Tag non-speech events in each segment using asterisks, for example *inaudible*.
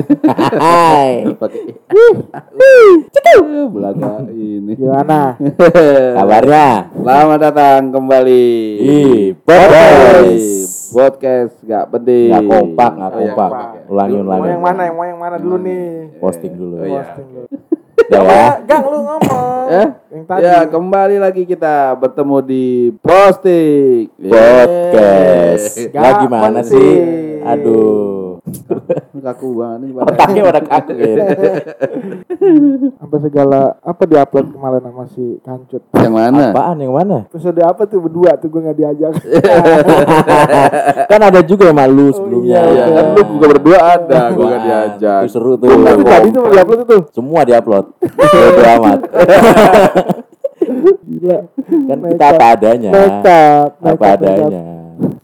Hai. Pakai belaga ini. Gimana? *laughs* Kabarnya? Selamat datang kembali Di podcast. Podcast gak penting. Nggak kompak, nggak Oh, iya, kompak. ya. Ulangi, Mau ulangi. yang mana? Mau yang mana dulu nih? Posting dulu. Oh, iya. Posting dulu. Ya. Ah, Gang lu ngomong. *laughs* Eh? Yang tadi. Ya, kembali lagi kita bertemu di posting Podcast. Ya gimana sih? Aduh. Kaku banget nih pada. Otaknya pada kaku ya. Sampai segala apa diupload kemarin sama si Kancut. Yang mana? Apaan yang mana? Episode apa tuh berdua tuh gue nggak diajak. *laughs* kan ada juga yang malu sebelumnya. Iya, kan lu juga berdua ada, gua gak diajak. Itu seru tuh. itu tadi tuh diupload itu. Semua diupload. *laughs* Bodo amat. Gila. Kan kita apa adanya. Nekat. Apa adanya.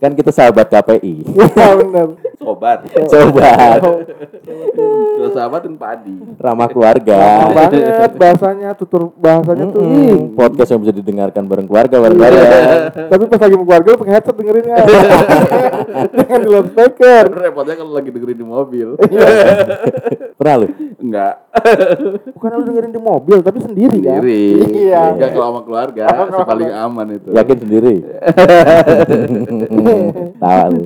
Kan kita sahabat KPI. Iya benar. Sobat. Sobat. Kalau sahabat dan padi. Ramah keluarga. Lama banget bahasanya tutur bahasanya tuh. ih. Podcast yang bisa didengarkan bareng keluarga bareng bareng. Tapi pas lagi mau keluarga lu pakai headset dengerinnya. *laughs* Jangan di loudspeaker. Repotnya kalau lagi dengerin di mobil. Pernah lu? Enggak. Bukan lu dengerin di mobil tapi sendiri kan? Sendiri. Iya. Enggak kalau sama keluarga, sama paling aman itu. Yakin sendiri? *laughs* Tawa lu.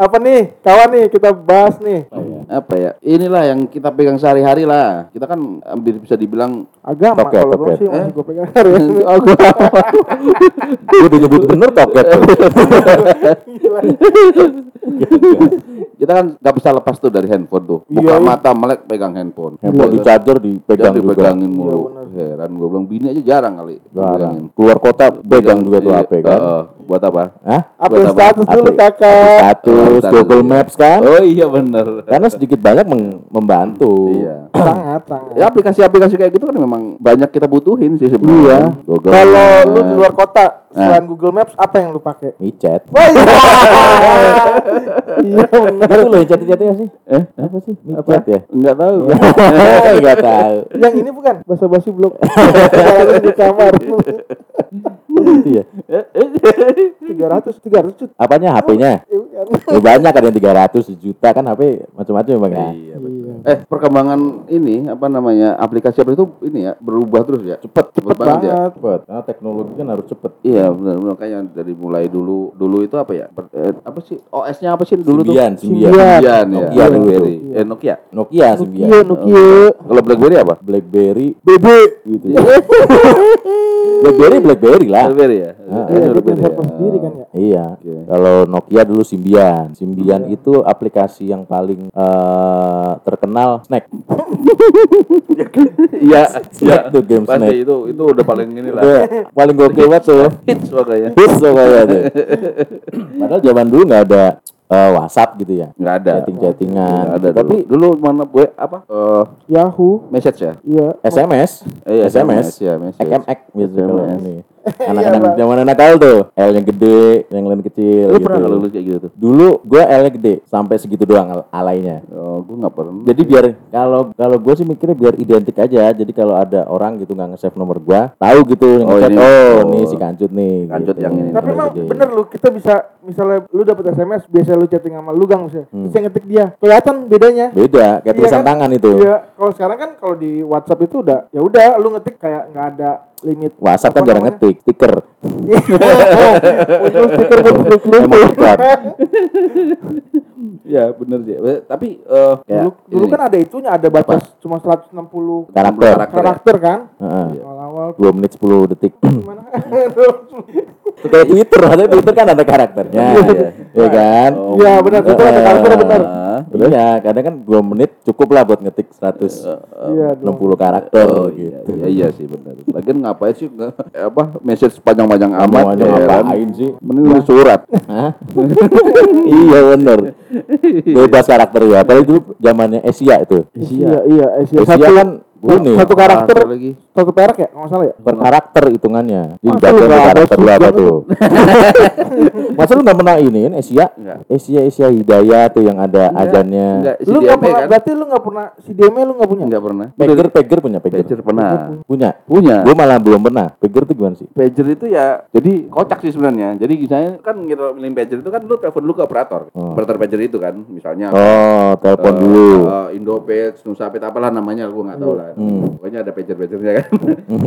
Apa nih? Kawan nih kita bahas nih. Apa ya? Inilah yang kita pegang sehari-hari lah. Kita kan hampir bisa dibilang Agama Toket, kalau gue toket. sih masih gue pegang hari ini. *laughs* oh, gua Gue udah nyebut bener *laughs* toket. kita kan nggak bisa lepas tuh dari handphone tuh. Buka Iya, iya. mata melek pegang handphone. Handphone di charger dipegang juga. dipegangin mulu. Iya. Heran gue bilang bini aja jarang kali. Jarang. Keluar kota pegang juga tuh Iya, HP kan. eh, buat apa? Hah? Update Buat apa? status dulu kakak. Status, Oh, Google. Maps kan. Oh iya bener. Karena sedikit banyak membantu. Iya. Sangat sangat. Ya aplikasi-aplikasi kayak gitu kan memang banyak kita butuhin sih Iya. sebenarnya. Google Kalau lu di luar kota Nah. selain Google Maps apa yang lu pakai? Micet. Wah, iya. Iya benar. Itu loh yang chatnya sih. Eh? Apa sih? Micet ya? Enggak tahu. *laughs* Enggak tahu. Yang ini bukan bahasa basi. Kalau di kamar. *laughs* Gitu ya. 300 300 cut. Apanya HP-nya? Ya, bukan. Ya banyak ada yang 300 juta kan HP macam-macam ya. Iya. Iya. Eh perkembangan ini apa namanya aplikasi apa itu ini ya berubah terus ya cepet cepet, banget, ya Banget. Cepet. Karena teknologi kan harus cepet. iya benar benar kayak dari mulai dulu dulu itu apa ya Per- eh, apa sih OS-nya apa sih dulu Symbian, tuh Symbian. Symbian. Ya Nokia dulu BlackBerry eh Nokia Nokia Symbian. Nokia, Nokia. kalau BlackBerry apa BlackBerry BB. gitu ya. *laughs* BlackBerry BlackBerry lah. BlackBerry ya Ah. Eh, Iya, BlackBerry ya. sendiri kan ya. Iya. Oke. Kalau Nokia dulu Symbian. Symbian itu aplikasi yang paling eh, terkenal snack. iya Snack tuh game pasti snack. itu itu udah paling ini lah Udah paling gokil banget tuh. *laughs* hits pokoknya Hits pokoknya tuh. *laughs* Padahal zaman dulu nggak ada eh, WhatsApp gitu ya. nggak ada Chatting-chattingan. Nggak ada Tapi dulu dulu mana gue apa eh Yahoo. message ya Iya. SMS, Eh, iya, SMS, ya message XMX gitu kalau SMS. ini. Anak-anak Bang. zaman nakal tuh, L yang gede, yang lain kecil lu gitu. pernah lulus kayak gitu tuh Dulu gua L gede sampai segitu doang al- alainya. oh gue nggak pernah Jadi biar kalau kalau gue sih mikirnya biar identik aja. Jadi kalau ada orang gitu nggak nge-save nomor gua, tahu gitu yang Oh, ini. oh, Oh. nih si kancut nih. Kancut gitu. yang ini. Tapi L emang gede. bener lu kita bisa misalnya lu dapet SMS biasa lu chatting sama lu gang misalnya. Hmm. Bisa ngetik dia. Kelihatan bedanya. Beda, kayak Iya tulisan kan? tangan itu. Iya, kalau sekarang kan kalau di WhatsApp itu udah ya udah lu ngetik kayak nggak ada limit. WhatsApp kan jarang ngetik, stiker. Muncul *laughs* stiker berkeluk-keluk. Emang iklan. *laughs* ya bener sih Eh, tapi eh kayak Dulu, dulu kan ada itunya, ada batas cuma 160 Karakter. karakter kan. Heeh. Awal-awal 2 menit 10 detik. gimana? *laughs* Itu kayak Twitter, ada Twitter kan ada karakternya. Iya. Iya kan? Oh. Iya benar, itu ada karakter benar. Ah, Iya, kadang kan 2 menit cukup lah buat ngetik 160 Iya, dong. karakter Oh iya, gitu. iya, iya sih benar. Lagian ngapain sih nge- apa message panjang-panjang amat? Ya kan? ngapain sih? Mending surat. Hah? *laughs* iya bener. *laughs* Bebas karakter ya. Apalagi dulu zamannya Asia itu. Iya, iya, Asia Asia satu kan Ini Satu karakter, Satu lagi. satu perak ya, nggak salah ya. per karakter hitungannya. Dibaca nggak ada karakter lu apa segan tuh? *laughs* Masa lu nggak pernah ini Asia? Enggak. Asia Asia Hidayah tuh yang ada ajannya. Enggak, si Lu nggak pernah, kan? berarti lu nggak pernah si DME lu nggak punya? Enggak pernah. Pager Pager punya Pager. Pager pernah. Punya. Punya. Gue malah belum pernah. Pager tuh gimana sih? Pager itu ya jadi kocak sih sebenarnya. Jadi misalnya kan gitu milih pager itu kan lu telepon dulu ke operator. Oh. Operator pager itu kan misalnya Oh, telepon dulu. Indopage, Nusapet apalah namanya gua nggak tahu lah. Hmm. Pokoknya ada pager-pagernya kan.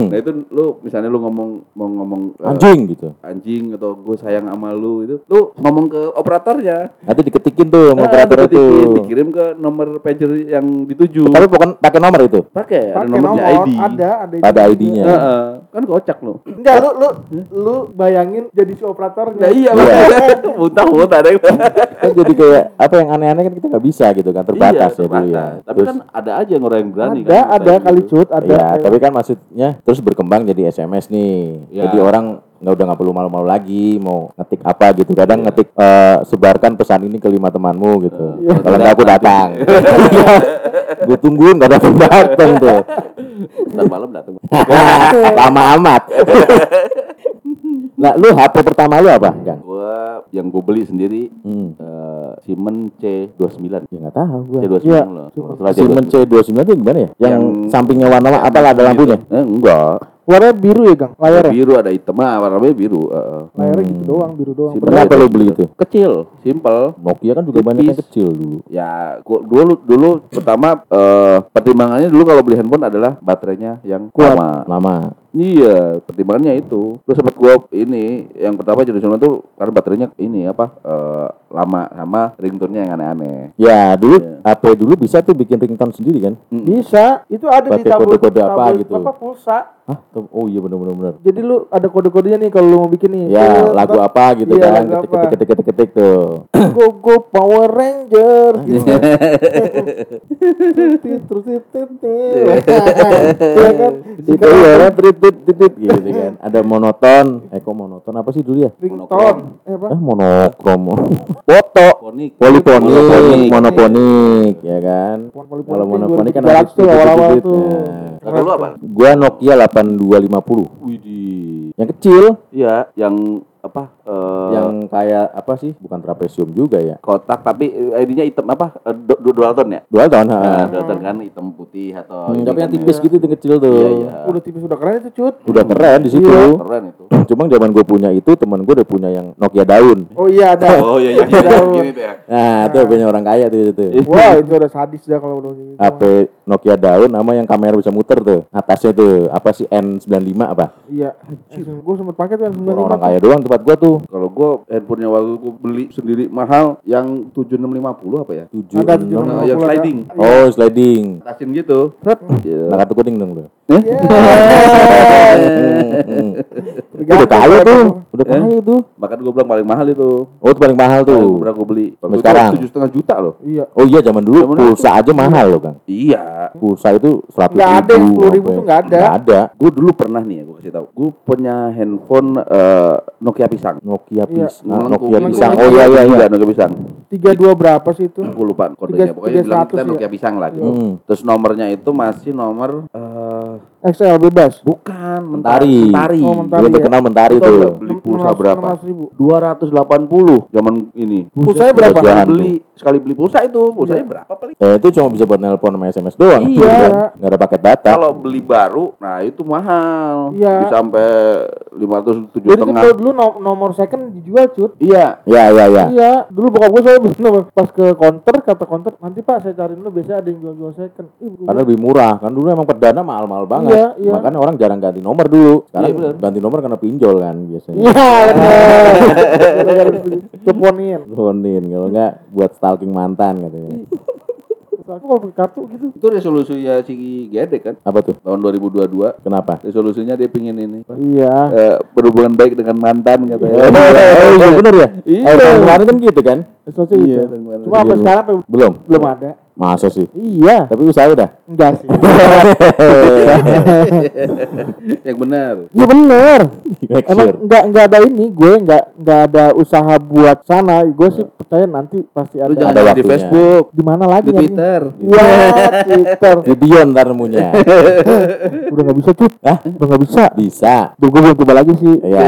nah itu lu misalnya lu ngomong mau ngomong eh, Anjing gitu. anjing atau gue sayang sama lu itu lu ngomong ke operatornya Nanti diketikin tuh sama Nah, operator itu. dikirim ke nomor pager yang dituju Tapi bukan pakai nomor itu. pakai ada nomornya nomor, ID ada, ada. Ada ID-nya. Heeh. kan kocak lu Enggak, lu lu lu bayangin jadi si operatornya. Nah iya, Iya. makanya *laughs* muntah muntah deh. Kan jadi kayak apa yang aneh-aneh kan kita nggak bisa gitu kan terbatas ya dulu ya. Iya, Tapi Terus- kan ada aja yang orang yang berani Ada, kan. ada kali cut, ada. Iya, tapi kan maksudnya terus berkembang jadi SMS nih. Iya. Jadi orang nggak udah nggak perlu malu-malu lagi mau ngetik apa gitu. Kadang ngetik eh, sebarkan pesan ini ke lima temanmu gitu. Iya. Kalau nggak aku datang. *laughs* Gue tungguin nggak datang datang tuh. Ntar malam datang. *laughs* Lama amat. *laughs* nah, lu HP pertama lu apa? Gang? Gua yang gue beli sendiri Hmm. eh Siemens C29. Ya nggak tahu gua. C29 Iya. loh. Siemens C29 itu gimana ya? Yang, Yang- sampingnya warna apa ada lampunya? Eh, enggak. Warnanya biru ya, Gang? Layarnya? Biru ada hitam, ah, warnanya biru. heeh. Layarnya gitu doang, biru doang. Si Berapa lu beli itu? Kecil, simple. Nokia kan juga banyak yang Tipis. kecil dulu. Ya, gua dulu dulu pertama eh, pertimbangannya dulu kalau beli handphone adalah baterainya yang Kuat. lama. Lama. Iya, pertimbangannya itu. Terus sempat gua ini yang pertama jadi sono tuh karena baterainya ini apa eh, lama sama ringtone-nya yang aneh-aneh. Ya, dulu Iya. HP dulu bisa tuh bikin ringtone sendiri kan? Bisa, itu ada di Pakai tablet kode-kode apa tablet gitu? Apa pulsa? Hah? Oh iya benar benar. Jadi lu ada kode-kodenya nih kalau lu mau bikin nih. Ya, Set, lagu set, apa gitu Iya, kan? lagu Ketik apa? ketik ketik ketik ketik tuh. *clears throat* Go go Power Ranger gitu. Terus *laughs* titit. *laughs* Iya kan? Itu ya kan titit titit gitu kan. Ada monoton. Eh kok monoton apa sih dulu ya? Ringtone. Eh apa? Eh monokrom. Foto. Ponik. Poliponik, Monoponik. ya kan? Kalau monoponik kan 2013 ada tuh. Nah, Kalau lu apa? Gua Nokia 8250. Widih. Yang kecil, Iya, yang apa? Eh, yang kayak apa sih? Bukan trapesium juga ya. kotak tapi eh, ID-nya hitam apa? Eh, du- du- dual tone ya? Dual tone, Nah, ha. dual tone kan hitam putih atau Hmm, tapi yang kan tipis ya. gitu, yang kecil tuh. Iya, iya. Udah tipis udah keren itu cut. Udah keren di situ. Iya. Keren itu. *clears throat* Cuma zaman gue punya itu, temen gue udah punya yang Nokia daun. Oh iya ada. *laughs* Oh iya iya iya. Gini tuh ya. Nah, itu punya orang kaya tuh itu. Wah itu udah sadis dah kalau udah gitu. HP Nokia daun sama yang kamera bisa muter tuh. Atasnya tuh apa sih N95 apa? Iya. Gue sempet pakai tuh yang 95 Orang-orang tuh. kaya doang tempat gua tuh. Kalau gua handphonenya waktu gua beli sendiri mahal yang 7650 apa ya? 7 Ada 6. 76. Nah, yang ada. sliding. Oh, sliding. Atasin gitu. Set. Iya. Nah, kartu kuning dong lu. *laughs* Eh? Udah kaya tuh, udah Eh? kaya tuh. Bahkan gua bilang paling mahal itu. Oh, itu paling mahal tuh. Tuh, pernah gua beli. Sampai sekarang? tujuh setengah juta loh. Iya. Oh iya zaman dulu Zaman dulu pulsa aja mahal loh, Kang. Iya. Pulsa itu 100 Nggak ada yang 10.000 apa ya. tuh nggak ada. Nggak ada. Gue dulu pernah nih ya, gue kasih tahu. Gue punya handphone eh, Nokia pisang. Nokia Iya. pisang. Melengkung Nokia gitu. pisang. Oh iya iya iya. Nokia pisang. Tiga dua berapa sih itu? Gue lupa kodenya. Tiga- Pokoknya tiga bilang seratus kita ya. Nokia pisang lah. gitu. Hmm. Terus nomornya itu masih nomor eh XL bebas. bukan Mentari. Mentari. Oh, Mentari. Dulu ya. terkenal mentari tuh. Pulsa berapa? ribu. 280 zaman ini. Pulsanya berapa? Sekali beli sekali beli pulsa itu, pulsanya berapa paling? Eh, itu cuma bisa buat nelpon sama SMS doang. Iya. Nggak ada paket data. Kalau beli baru, nah itu mahal. Iya. Bisa sampai 507 Jadi setengah. tuh dulu no- nomor second dijual cut. Iya. Ya ya ya. Iya, dulu bokap gue saya beli nomor pas ke counter kata counter nanti pak saya cariin dulu biasanya ada yang jual-jual second. Ih, Karena lebih murah. Kan dulu emang perdana mahal-mahal banget. Iya, iya. Makanya orang jarang ganti nomor dulu. Sekarang Iya, bener. ganti nomor karena pinjol kan biasanya. Iya, Teleponin. Lonin kalau enggak buat stalking mantan katanya. Aku kalau pakai kartu gitu. Itu resolusinya si Gede kan Apa tuh? tahun 2022. Kenapa? Resolusinya dia pingin ini. Iya. Eh, berhubungan baik dengan mantan katanya. Oh iya bener ya? Iya. Eh, kemarin kan gitu kan? Sesuatu Iya. Cuma sampai Iya. sekarang apa- Belum. belum ada. Masa sih? Iya, Tapi usaha udah. enggak sih. *laughs* Yang benar. Iya bener. Make Emang sure. nggak nggak ada ini, gue nggak nggak ada usaha buat sana. Gue sih percaya nanti pasti Lu ada. jangan Ada di waktunya. Facebook, Di mana lagi? di anjing? Twitter. Wah, *laughs* Twitter. Video ntar nemunya. *laughs* Udah nggak bisa cut. Hah? Udah nggak bisa. Bisa. Tuh gue belum coba lagi sih. Iya.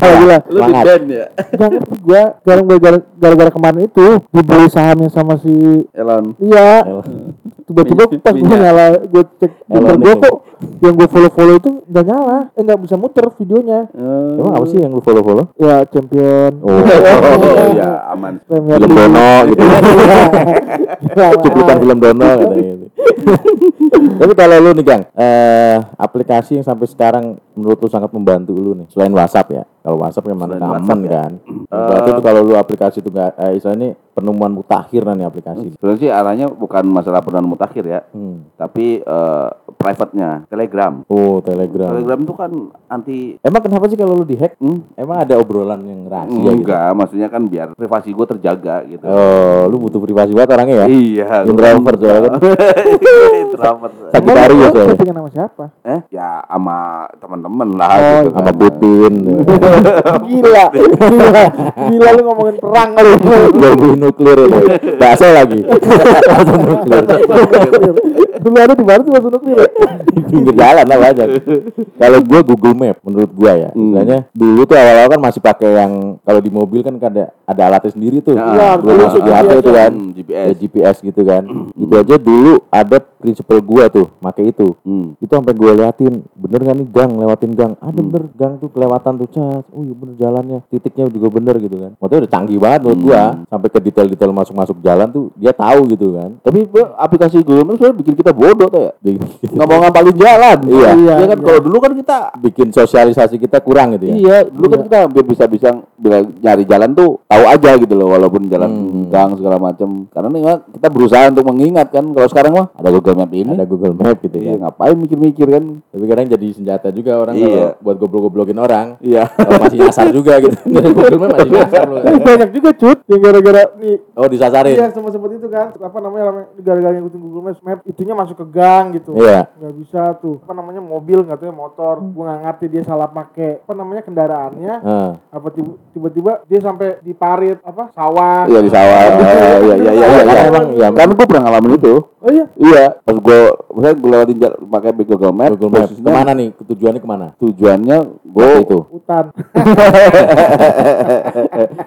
Gila. Lu di band ya? Gak ngerti gue gara-gara gara-gara kemarin itu dibeli sahamnya sama si Elon. Iya. Tiba-tiba pas gue nyala gue cek Elon gue kok yang gue follow-follow itu nggak nyala, eh nggak bisa muter videonya. Emang apa sih yang lu follow-follow? Ya champion. Oh. Oh, iya, aman. Premier Film. Dono gitu. *laughs* Iya. Cuplikan film Dono *laughs* katanya gitu. Tapi kalau lu nih Gang, eh aplikasi yang sampai sekarang menurut lu sangat membantu lu nih selain WhatsApp ya. Kalau WhatsApp memang Selain common WhatsApp ya. kan. Berarti itu kalau lu aplikasi itu enggak eh, istilahnya penemuan mutakhir nih aplikasi. Sebenarnya sih arahnya bukan masalah peran mutakhir ya, Hmm. tapi eh, private-nya, Telegram. Oh, Telegram. Telegram itu kan anti Emang kenapa sih kalau lu dihack? Hmm? Emang ada obrolan yang rahasia gitu? Enggak, maksudnya kan biar privasi gue terjaga gitu. Oh, lu butuh privasi banget orangnya ya? Iya, Introvert soalnya kan. Introvert. *laughs* *laughs* Sagitarius Emang lu soalnya. chattingan sama siapa? Eh, ya sama teman-teman lah Oh, gitu iya. Sama kan. Putin. *laughs* Gila, gila, gila lu ngomongin perang kali. Bom nuklir itu. Bahasa lagi. Bahasa nuklir. Dulu ada di mana tuh masuk nuklir ya? Di pinggir jalan lah banyak. Kalau gua Google Map menurut gua ya. Hmm. Istilahnya dulu tuh awal-awal kan masih pakai yang kalau di mobil kan ada ada alatnya sendiri tuh. Ya, harus masuk di HP itu kan. Hmm, GPS. Ya, GPS gitu kan. Itu aja dulu ada prinsipal gua tuh, pakai itu. Hmm. Itu sampai gua liatin, bener gak nih gang lewatin gang? Ada bener gang tuh kelewatan tuh cas. Oh iya bener jalannya, titiknya juga bener gitu kan. Waktu udah canggih banget menurut gua, sampai ke detail-detail masuk-masuk jalan tuh dia tahu gitu kan. Tapi aplikasi Google Maps bikin kita bodoh tuh ya. Nggak mau ngapalin jalan. *laughs* Iya. Iya, Ya kan iya. kalau dulu kan kita bikin sosialisasi kita kurang gitu ya. Iya, dulu kan kita hampir bisa-bisa bila nyari jalan tuh tahu aja gitu loh walaupun jalan Hmm. gang segala macam. Karena nih kita berusaha untuk mengingat kan. Kalau sekarang mah ada Google Map ini. Ada Google Map gitu Iya, ya. ngapain mikir-mikir kan? Tapi kadang jadi senjata juga orang Iya. kalau buat goblok-goblokin orang. Iya. Kalau masih nyasar juga gitu. *laughs* Google Map masih nyasar loh. Banyak juga cut yang gara-gara nih Oh disasarin. Iya sempat sempat itu kan apa namanya gara-gara ngikutin Google Maps map itunya masuk ke gang gitu Iya. nggak bisa tuh apa namanya mobil nggak tahu ya motor gua nggak ngerti dia salah pakai apa namanya kendaraannya Heeh. apa tiba- tiba-tiba dia sampai di parit apa sawah Iya di sawah. Oh, iya iya iya iya. Karena iya. emang ya Kan gue pernah ngalamin itu. oh iya Iya, pas gue misalnya gue lewatin jalan pakai Google Map, Google Map. posisinya Ke mana nih? Tujuannya ke mana? tujuannya gue itu. hutan *laughs*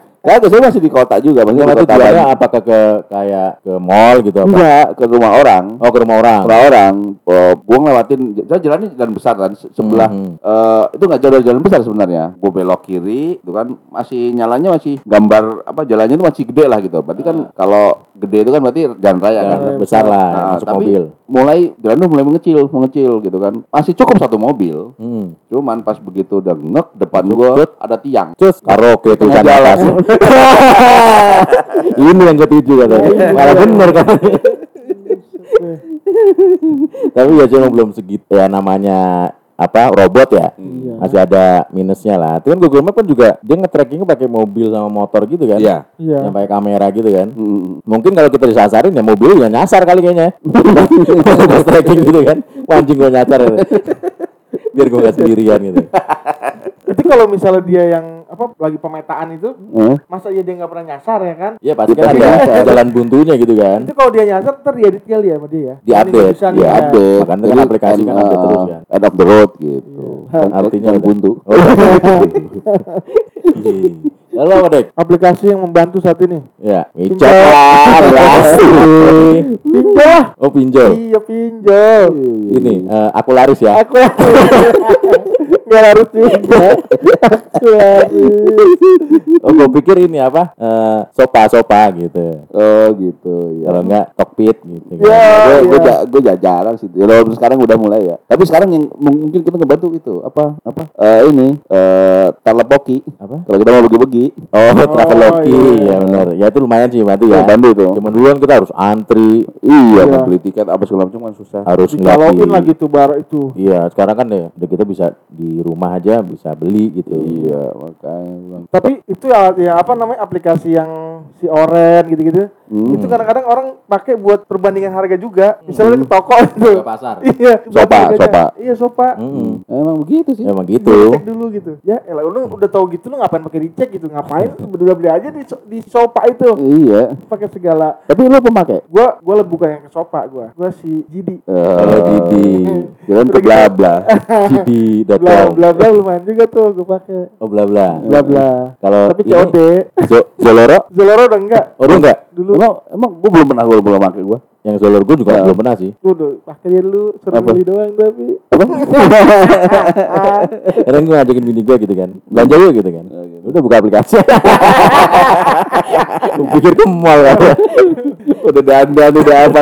*laughs* Ya, saya masih di kota juga, maksudnya Cuma di kota tujuannya apakah ke kayak ke mall gitu apa? Enggak, ke rumah orang. Oh ke rumah orang. Rumah orang, oh, gue ngelewatin, saya jalannya jalan besar kan, se- sebelah, Mhm. eh, itu nggak jauh dari jalan besar sebenarnya. Gue belok kiri, itu kan masih nyalanya masih gambar apa jalannya itu masih gede lah gitu. Berarti kan kalau gede itu kan berarti jalan raya kan. Jalan besar lah, Nah, masuk tapi mobil. mulai jalan tuh mulai mengecil, mengecil gitu kan. Masih cukup satu mobil. Hmm. Cuman pas begitu udah ngek depan gua ada tiang. Terus karaoke tuh jalan. *laughs* *laughs* Ini yang ketujuh katanya. Malah bener kan. Tapi ya cuma belum segitu ya namanya apa robot ya. Iya. Masih ada minusnya lah. Itu kan Google Map kan juga dia nge-trackingnya pakai mobil sama motor gitu kan. Iya. iya Yang pakai kamera gitu kan. Mm. Mungkin kalau kita disasarin ya mobil ya nyasar kali kayaknya. *laughs* Pas tracking gitu kan. Wancing gua nyasar. *laughs* Biar gua gak sendirian gitu. *laughs* itu kalau misalnya dia yang apa lagi pemetaan itu Eh? masa iya dia nggak pernah nyasar ya kan Iya pasti kan ada jalan buntunya gitu kan. itu kalau dia nyasar ntar dia kali ya sama dia ya Di update, di ya. update. Makanya kan Jadi, aplikasi kan end, update uh, terus kan. End of the road gitu. Kan artinya buntu. *laughs* Halo dek? aplikasi yang membantu saat ini Ya, Pinjol. pinjol *laughs* Oh pinjol. iya pinjol Ini eh, aku laris ya. aku *laughs* nggak harus juga aku laris Oh, gue pikir ini apa? Eh, sopa sopa gitu. Oh gitu ya. Kalau enggak cockpit gitu. kan. Ya. gue gue iya. gue jarang sih. Ya, sekarang udah mulai ya. Tapi sekarang yang mungkin kita ngebantu itu apa apa Eh, ini eh telepoki. Apa? Kalau kita mau bagi-bagi. Oh, Traveloka. iya. ya benar. Ya itu lumayan sih bantu Ya, bantu itu. Cuman duluan kita harus antri, Iya, Iya. beli tiket apa segala macam kan susah. harus ngeliat lagi tuh bar itu Iya, sekarang kan ya udah kita bisa di rumah aja bisa beli gitu. Iya, makanya bilang. Tapi itu ya, ya apa namanya aplikasi yang si Oren gitu-gitu. Hmm. Itu kadang-kadang orang pakai buat perbandingan harga juga. Misalnya ke toko itu. Ke pasar. Iya, Sopa, sopa. Iya, sopa. Mm-mm. Emang begitu sih. Emang gitu. Cek dulu gitu. Ya, elah lu udah tahu gitu lu ngapain pakai dicek gitu? Ngapain berdua beli aja di di sopa itu. Iya. Pakai segala. Tapi lu pemakai? Gua gua lebih bukan yang ke sopa gua. Gua si Jidi. Kalau Didi, Jangan ke bla bla. *laughs* Bla bla bla lumayan juga tuh gua pakai. Oh bla bla. Bla bla. Kalau Tapi COD. Zoloro? Zalora udah enggak. Oh lu enggak? Dulu Emang emang gua belum pernah gua belum pakai gua. Yang Zoloro gue juga Ya. belum pernah sih. gua udah pakai dia dulu suruh Apa? beli doang tapi. *laughs* Kadang gue ngajakin bini gue gitu kan. Belanja yuk gitu kan. Udah buka aplikasi. *laughs* Gue pikir ke mall kan. *laughs* Udah dandan udah apa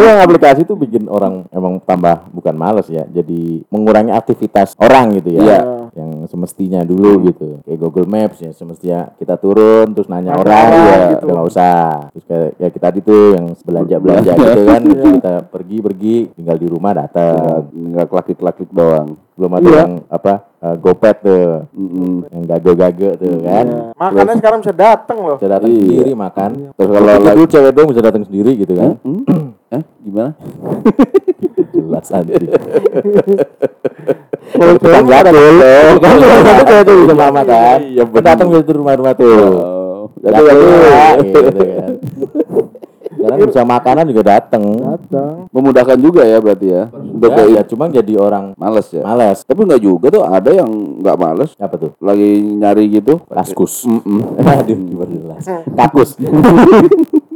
yang aplikasi itu bikin orang emang tambah bukan males ya, jadi mengurangi aktivitas orang gitu ya. Iya. Yang semestinya dulu gitu. Kayak Google Maps ya, semestinya kita turun terus nanya Nanya orang, ya gitu. udah nggak usah. Terus kayak ya kita tadi tuh yang belanja belanja gitu kan, terus *laughs* kita pergi pergi tinggal di rumah datang. Enggak kelakik-kelakik doang. Belum ada Iya. yang apa eh, gopet tuh, Mm-mm. yang gago-gago tuh kan. Ya. Makannya sekarang bisa datang loh. Bisa datang Iya. sendiri makan. Terus Kalau dulu cewek dong bisa datang sendiri gitu kan. Hmm? Eh, gimana? Jelas anjing. Kalau cewek Kan mah gatul. Kan itu cewek tuh bisa mama kan. Iya, datang dari rumah-rumah tuh. Oh, Jadi jadi gitu kan. Bisa makanan juga datang. datang. memudahkan juga ya berarti ya. Untuk Ya, kayak ya cuma jadi orang males ya. males. Tapi enggak juga tuh ada yang enggak males Apa tuh? lagi nyari gitu. Kaskus. Mm-mm. *laughs* Aduh, gimana jelas. Kakus. *laughs*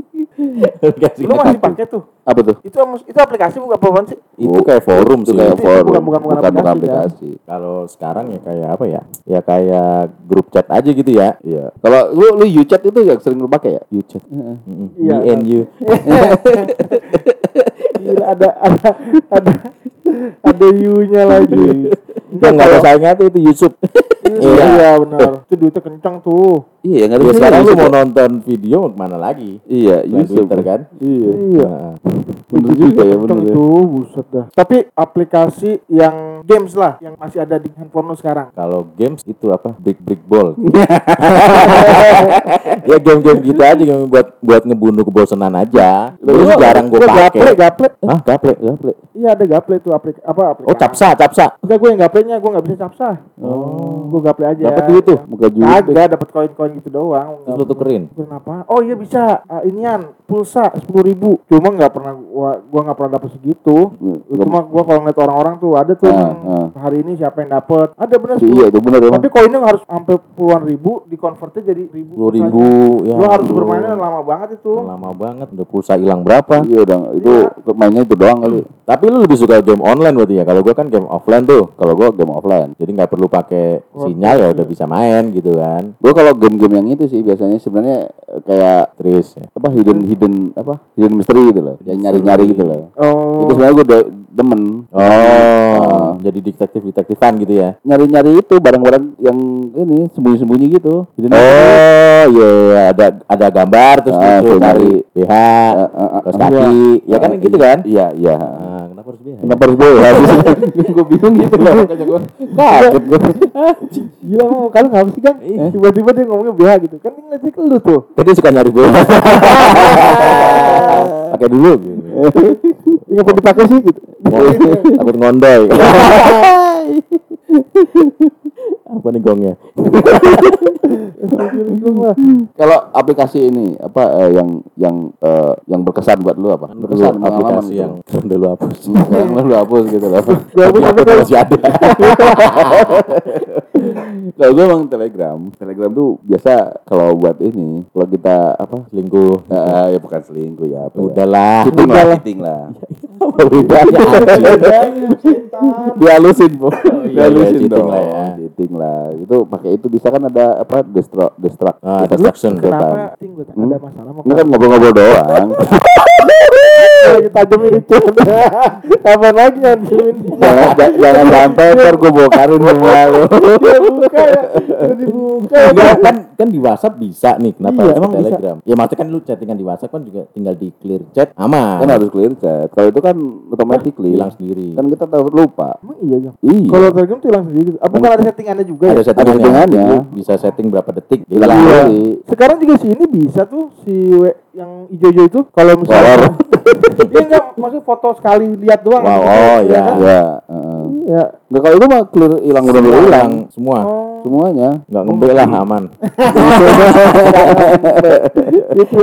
Lu masih pakai tuh. Apa tuh? Itu itu aplikasi bukan apaan sih? Itu kayak forum Itu sih. kayak Itu forum. bukan- bukan- bukan aplikasi, kan? aplikasi. Kalau sekarang ya kayak apa ya? Ya kayak grup chat aja gitu ya. Iya. Kalau lu lu UChat itu yang sering lu pakai ya? You chat. Mm-mm. Iya. You. *laughs* Gila ada ada ada ada U-nya lagi. Yang nggak ada saingnya tuh itu Yusuf. *laughs* Iya, iya benar. Itu duitnya kencang tuh. Iya, enggak Ya, ada sekarang lu mau ya? nonton video mau ke mana lagi? Iya, Yusuf Twitter kan? Iya. Iya. Nah, Bener juga ya, Kencang bener ya. tuh, buset dah. Tapi aplikasi yang games lah yang masih ada di handphone lu sekarang. kalau games itu apa? Brick brick ball. *laughs* ya game-game gitu aja yang buat buat ngebunuh kebosanan aja. Terus Gua- jarang gue gua pakai. Gaple, gaple. Hah, gaple, gaple. Iya ada gaple tuh aplik apa aplikasi. Oh, capsa, capsa. Enggak gue yang gaplenya, gue nggak bisa capsa. Oh. Gue gaple aja. Dapat duit tuh. Muka juga. Kagak dapat koin-koin gitu doang. Terus lu tukerin. Kenapa? Oh iya bisa. Ah, inian pulsa sepuluh ribu. Cuma nggak pernah gua gua nggak pernah dapet segitu. Itu mah gua kalau ngeliat orang-orang tuh ada tuh Ah, ah. hari ini siapa yang dapet. Ada bener Iya, itu bener. Tapi koinnya harus sampai puluhan ribu, dikonvertnya jadi ribu. Sepuluh ribu. Ya, Lu harus bermainnya lama banget itu. lama banget. Udah pulsa hilang berapa? Iya, udah itu mainnya itu doang kali. Tapi lu lebih suka game online berarti ya? Kalau gua kan game offline tuh. Kalau gua game offline. Jadi nggak perlu pakai sinyal ya udah bisa main gitu kan. Gua kalau game-game yang itu sih biasanya sebenarnya kayak Terus ya. apa hidden hidden apa hidden mystery gitu loh. Yang nyari-nyari gitu loh. Oh. Itu sebenarnya gua de- demen Oh, jadi detektif-detektifan gitu ya. nyari-nyari itu barang-barang yang ini sembunyi-sembunyi gitu. Hidden Oh, iya iya. ada ada gambar terus Ah, cari nyari. BH, ah, ah, kaos ah. kaki. Ya kan gitu kan? Iya, iya. Nah, kenapa harus BH? Kenapa harus boy? gue bingung gitu loh. Makanya gue kaget gue. Gila mau kalau nggak sih kan? Tiba-tiba dia ngomongnya BH gitu. Kan ini ngeliatnya ke lu tuh. Jadi suka nyari BH. *laughs* Pakai dulu gitu. Ini apa dipakai sih gitu. Takut ngondoy. *laughs* Apa nih gongnya? Kalau aplikasi ini apa eh, yang yang eh, yang berkesan buat lu apa? Dulu Berkesan pengalaman aplikasi gitu. yang keren dulu hapus. yang lu hapus gitu loh. *laughs* Gua Tapi hapus, aku hapus. masih ada. *laughs* Kalau gue emang Telegram. Telegram tuh biasa kalau buat ini, kalau kita apa? Selingkuh. eh, ya bukan selingkuh ya. Apa ya? Udahlah. Cheating lah, cheating lah. Udahlah. *laughs* Dihalusin, Bu. Dihalusin cheating dong. lah ya. Cheating lah. Itu pakai itu bisa kan ada apa? Destruct, destruct. Ah, Destruct. destruction. Kenapa? Ting, Hmm? ada masalah mau kan ngobrol-ngobrol doang. *laughs* lagi tajamin itu. *laughs* Apa lagi nyanyiin? jangan, ja- jangan sampai ntar gue bongkarin semua buka ya. Udah dibuka. ya. Enggak, kan kan di WhatsApp bisa nih. Kenapa Iya, di emang bisa. Telegram? Ya maksudnya kan lu chattingan di WhatsApp kan juga tinggal di clear chat aman. Kan harus clear chat. Kalau itu kan automatically. hilang sendiri. Kan kita tahu lu lupa. Emang iya? Iya. Kalau Telegram tuh hilang sendiri gitu. Ah, bukan ada settingannya juga ada ya? settingannya, settingannya. bisa setting berapa detik Iya. sendiri. Sekarang juga si ini bisa tuh si W yang ijo-ijo itu kalau misalnya *laughs* Iya enggak maksud foto sekali lihat doang. Wow, oh, Iya ya. kan? Ya. heeh. Iya. Nggak kalau itu mah clear hilang udah hilang semua Oh. semuanya. nggak ngembe lah aman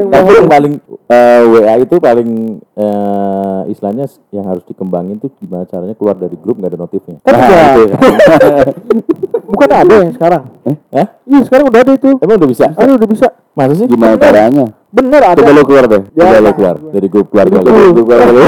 tapi yang paling eh, WA itu paling eh, istilahnya yang harus dikembangin tuh gimana caranya keluar dari grup nggak ada notifnya Kan Nah, ya. *laughs* bukan ada yang sekarang. Hah? Iya, sekarang udah ada itu. emang udah bisa Ada udah bisa. masa sih Gimana caranya? Bener ada. Coba lu keluar deh. Ya, Coba lo nah. keluar dari grup Itu. lo. Lu keluar dulu.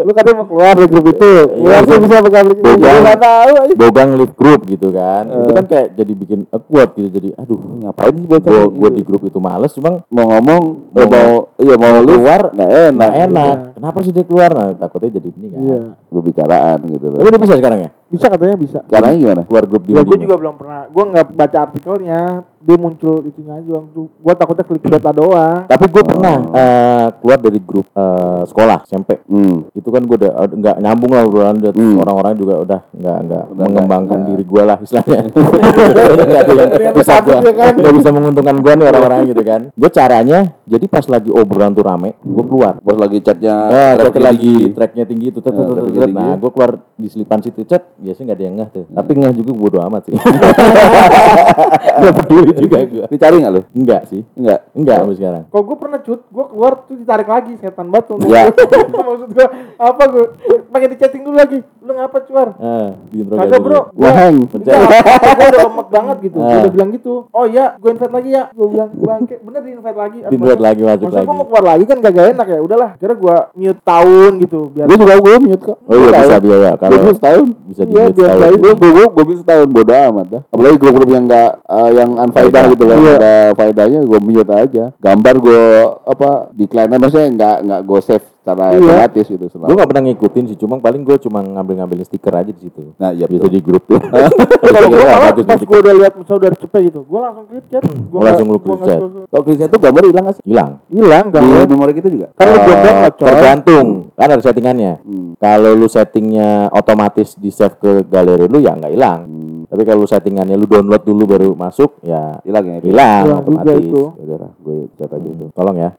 Lu katanya mau keluar dari grup itu. Keluar tuh bisa pakai aplikasi. Iya. Gua nggak tahu. aja. Bogang leave group gitu kan. Itu kan kayak jadi bikin awkward gitu. Jadi aduh Ngapain sih bocah? gue gue di grup itu males cuma mau ngomong Mau iya mau lu keluar nggak enak enak. Kenapa sih dia keluar? Nah, takutnya jadi ini kan. Iya. gue bicaraan gitu loh Tapi udah bisa sekarang ya? Bisa katanya bisa. caranya gimana Keluar grup di Ya gue juga belum pernah. Gue nggak baca artikelnya. Dia muncul itunya aja. Gue takutnya klik data doang. Tapi gue pernah eh, keluar dari grup eh, sekolah SMP. hmm. Itu kan gue udah udah nggak nyambung lah obrolan udah Hmm. orang-orang juga udah nggak nggak mengembangkan nggak- diri gue lah istilahnya. *laughs* Bisa ya kan? nggak bisa menguntungkan gue nih orang-orang gitu kan. Gue caranya jadi pas lagi obrolan tuh rame, gue keluar. pas lagi chatnya Eh, lagi tracknya tinggi itu, Eh, nah gue keluar di selipan situ chat, biasanya nggak ada yang ngeh tuh, tapi ngeh juga bodo amat sih, *laughs* *laughs* nggak peduli juga gue, dicari nggak lu enggak sih, enggak enggak sampai sekarang, Kalau gue pernah cut, gue keluar tuh ditarik lagi setan batu. *laughs* Ya. *laughs* Maksud gue apa gue pakai di chatting dulu lagi. Lu ngapa cuar? eh, di Kagak bro, Gua hang. Gue udah lemek banget gitu. Gue Ah. udah bilang gitu. Oh iya, gue invite lagi ya. Gue bilang bangke, bener di invite lagi. Di invite lagi, masuk Maksudnya lagi. gue mau keluar lagi kan gak, enak ya. Udahlah, kira gue mute tahun gitu biar. gue juga gue mute kok oh iya bisa biaya gue kalau mute setahun bisa di Iya, mute biar setahun. baik. gue gue gue gue mute setahun bodo amat dah apalagi grup-grup yang enggak yang unfaedah Faedah. gitu loh Iya. ada faedahnya gue mute aja gambar gue apa decline maksudnya enggak enggak gue save secara Iya. otomatis gitu gue selalu nggak pernah ngikutin sih, cuma paling gue cuma ngambil-ngambilin stiker aja di situ, nah iya betul di grup tuh, *laughs* Kalau gue malah bagus pas nih gue udah lihat saudara cepet gitu, gue langsung klik chat. Gua Langsung nggak- lu klik nggak chat. kalau Christian tuh gambar hilang nggak sih hilang. Hilang di gak? memori kita juga Kan lu Eh, coy. tergantung kan ada settingannya Hmm. kalau lu settingnya otomatis di save ke galeri lu ya nggak hilang Hmm. Tapi kalau settingannya lu download dulu baru masuk ya hilang ya hilang juga otomatis. itu. Ya udah lah, gue chat aja itu. Tolong ya. *laughs*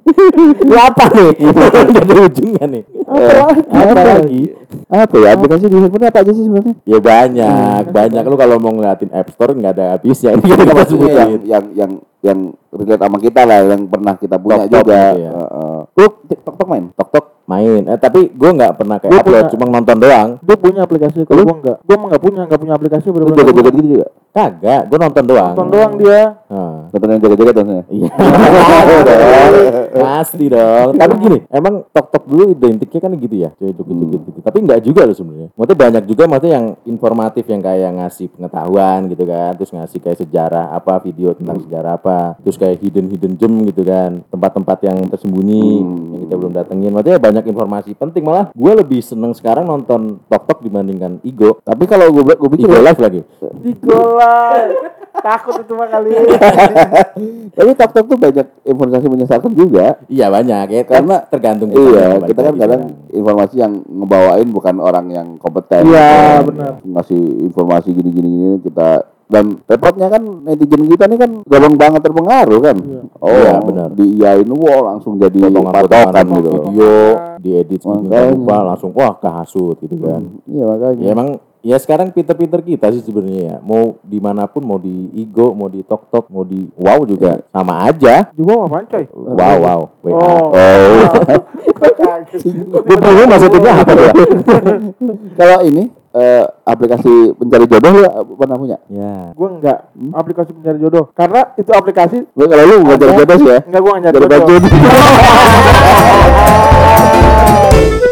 *laughs* Lu apa nih? *laughs* Udah ada ujungnya nih apa? lagi apa? Ya? Aplikasi di handphone apa aja sih sebenarnya? Ya banyak banyak. Lu kalau mau ngeliatin app store nggak ada habisnya. *laughs* Ini kita yang, sebutin yang yang yang relate sama kita lah yang pernah kita punya Tok-tok juga. gitu ya. Heeh. lu TikTok tok main? Tok tok main. Eh tapi gue nggak pernah kayak Gua upload punya. cuma nonton doang. Dia punya aplikasi, kalau gue enggak. Gue emang enggak punya, enggak punya aplikasi lu joget-joget gitu juga kagak gue nonton doang Nonton doang dia. Nah. nonton yang joget-joget maksudnya Iya. *laughs* Pasti dong. Tapi gini, emang tok-tok dulu identiknya kan gitu ya, cuy gitu gitu gitu. Tapi enggak juga loh sebenarnya. Maksudnya banyak juga maksudnya yang informatif yang kayak ngasih pengetahuan gitu kan, terus ngasih kayak sejarah apa, video tentang sejarah apa, terus kayak hidden hidden gem gitu kan, tempat-tempat yang tersembunyi Hmm. yang kita belum datengin. Maksudnya banyak informasi penting malah gue lebih seneng sekarang nonton tok-tok dibandingkan Igo. tapi kalau gue gue pikir Igo ya, live lagi. Di golan. Takut itu mah kali. *laughs* tapi tok tok tuh banyak informasi menyesalkan juga Iya banyak ya, Karena, kan tergantung iya balik kita kan kadang informasi yang ngebawain bukan orang yang kompeten Iya, Gitu. benar. ngasih informasi gini gini gini kita dan repotnya kan netizen kita nih kan gampang banget terpengaruh kan oh Iya, benar. diiyain wow langsung jadi patokan gitu video diedit sedemikian rupa langsung wah kehasut gitu kan iya makanya ya emang ya sekarang pinter-pinter kita sih sebenarnya ya. Mau di mana pun mau di Igo mau di Tok Tok mau di Wow juga sama aja. Juga apaan coy? Wow Wow. WA Oh. oh gue maksudnya apa ya kalau ini eh, aplikasi pencari jodoh lu pernah punya? Ya. Gue enggak. Aplikasi pencari jodoh. Karena itu aplikasi Lu kalau lu nggak cari jodoh sih ya. enggak gue enggak cari nyari jodoh. baju *laughs*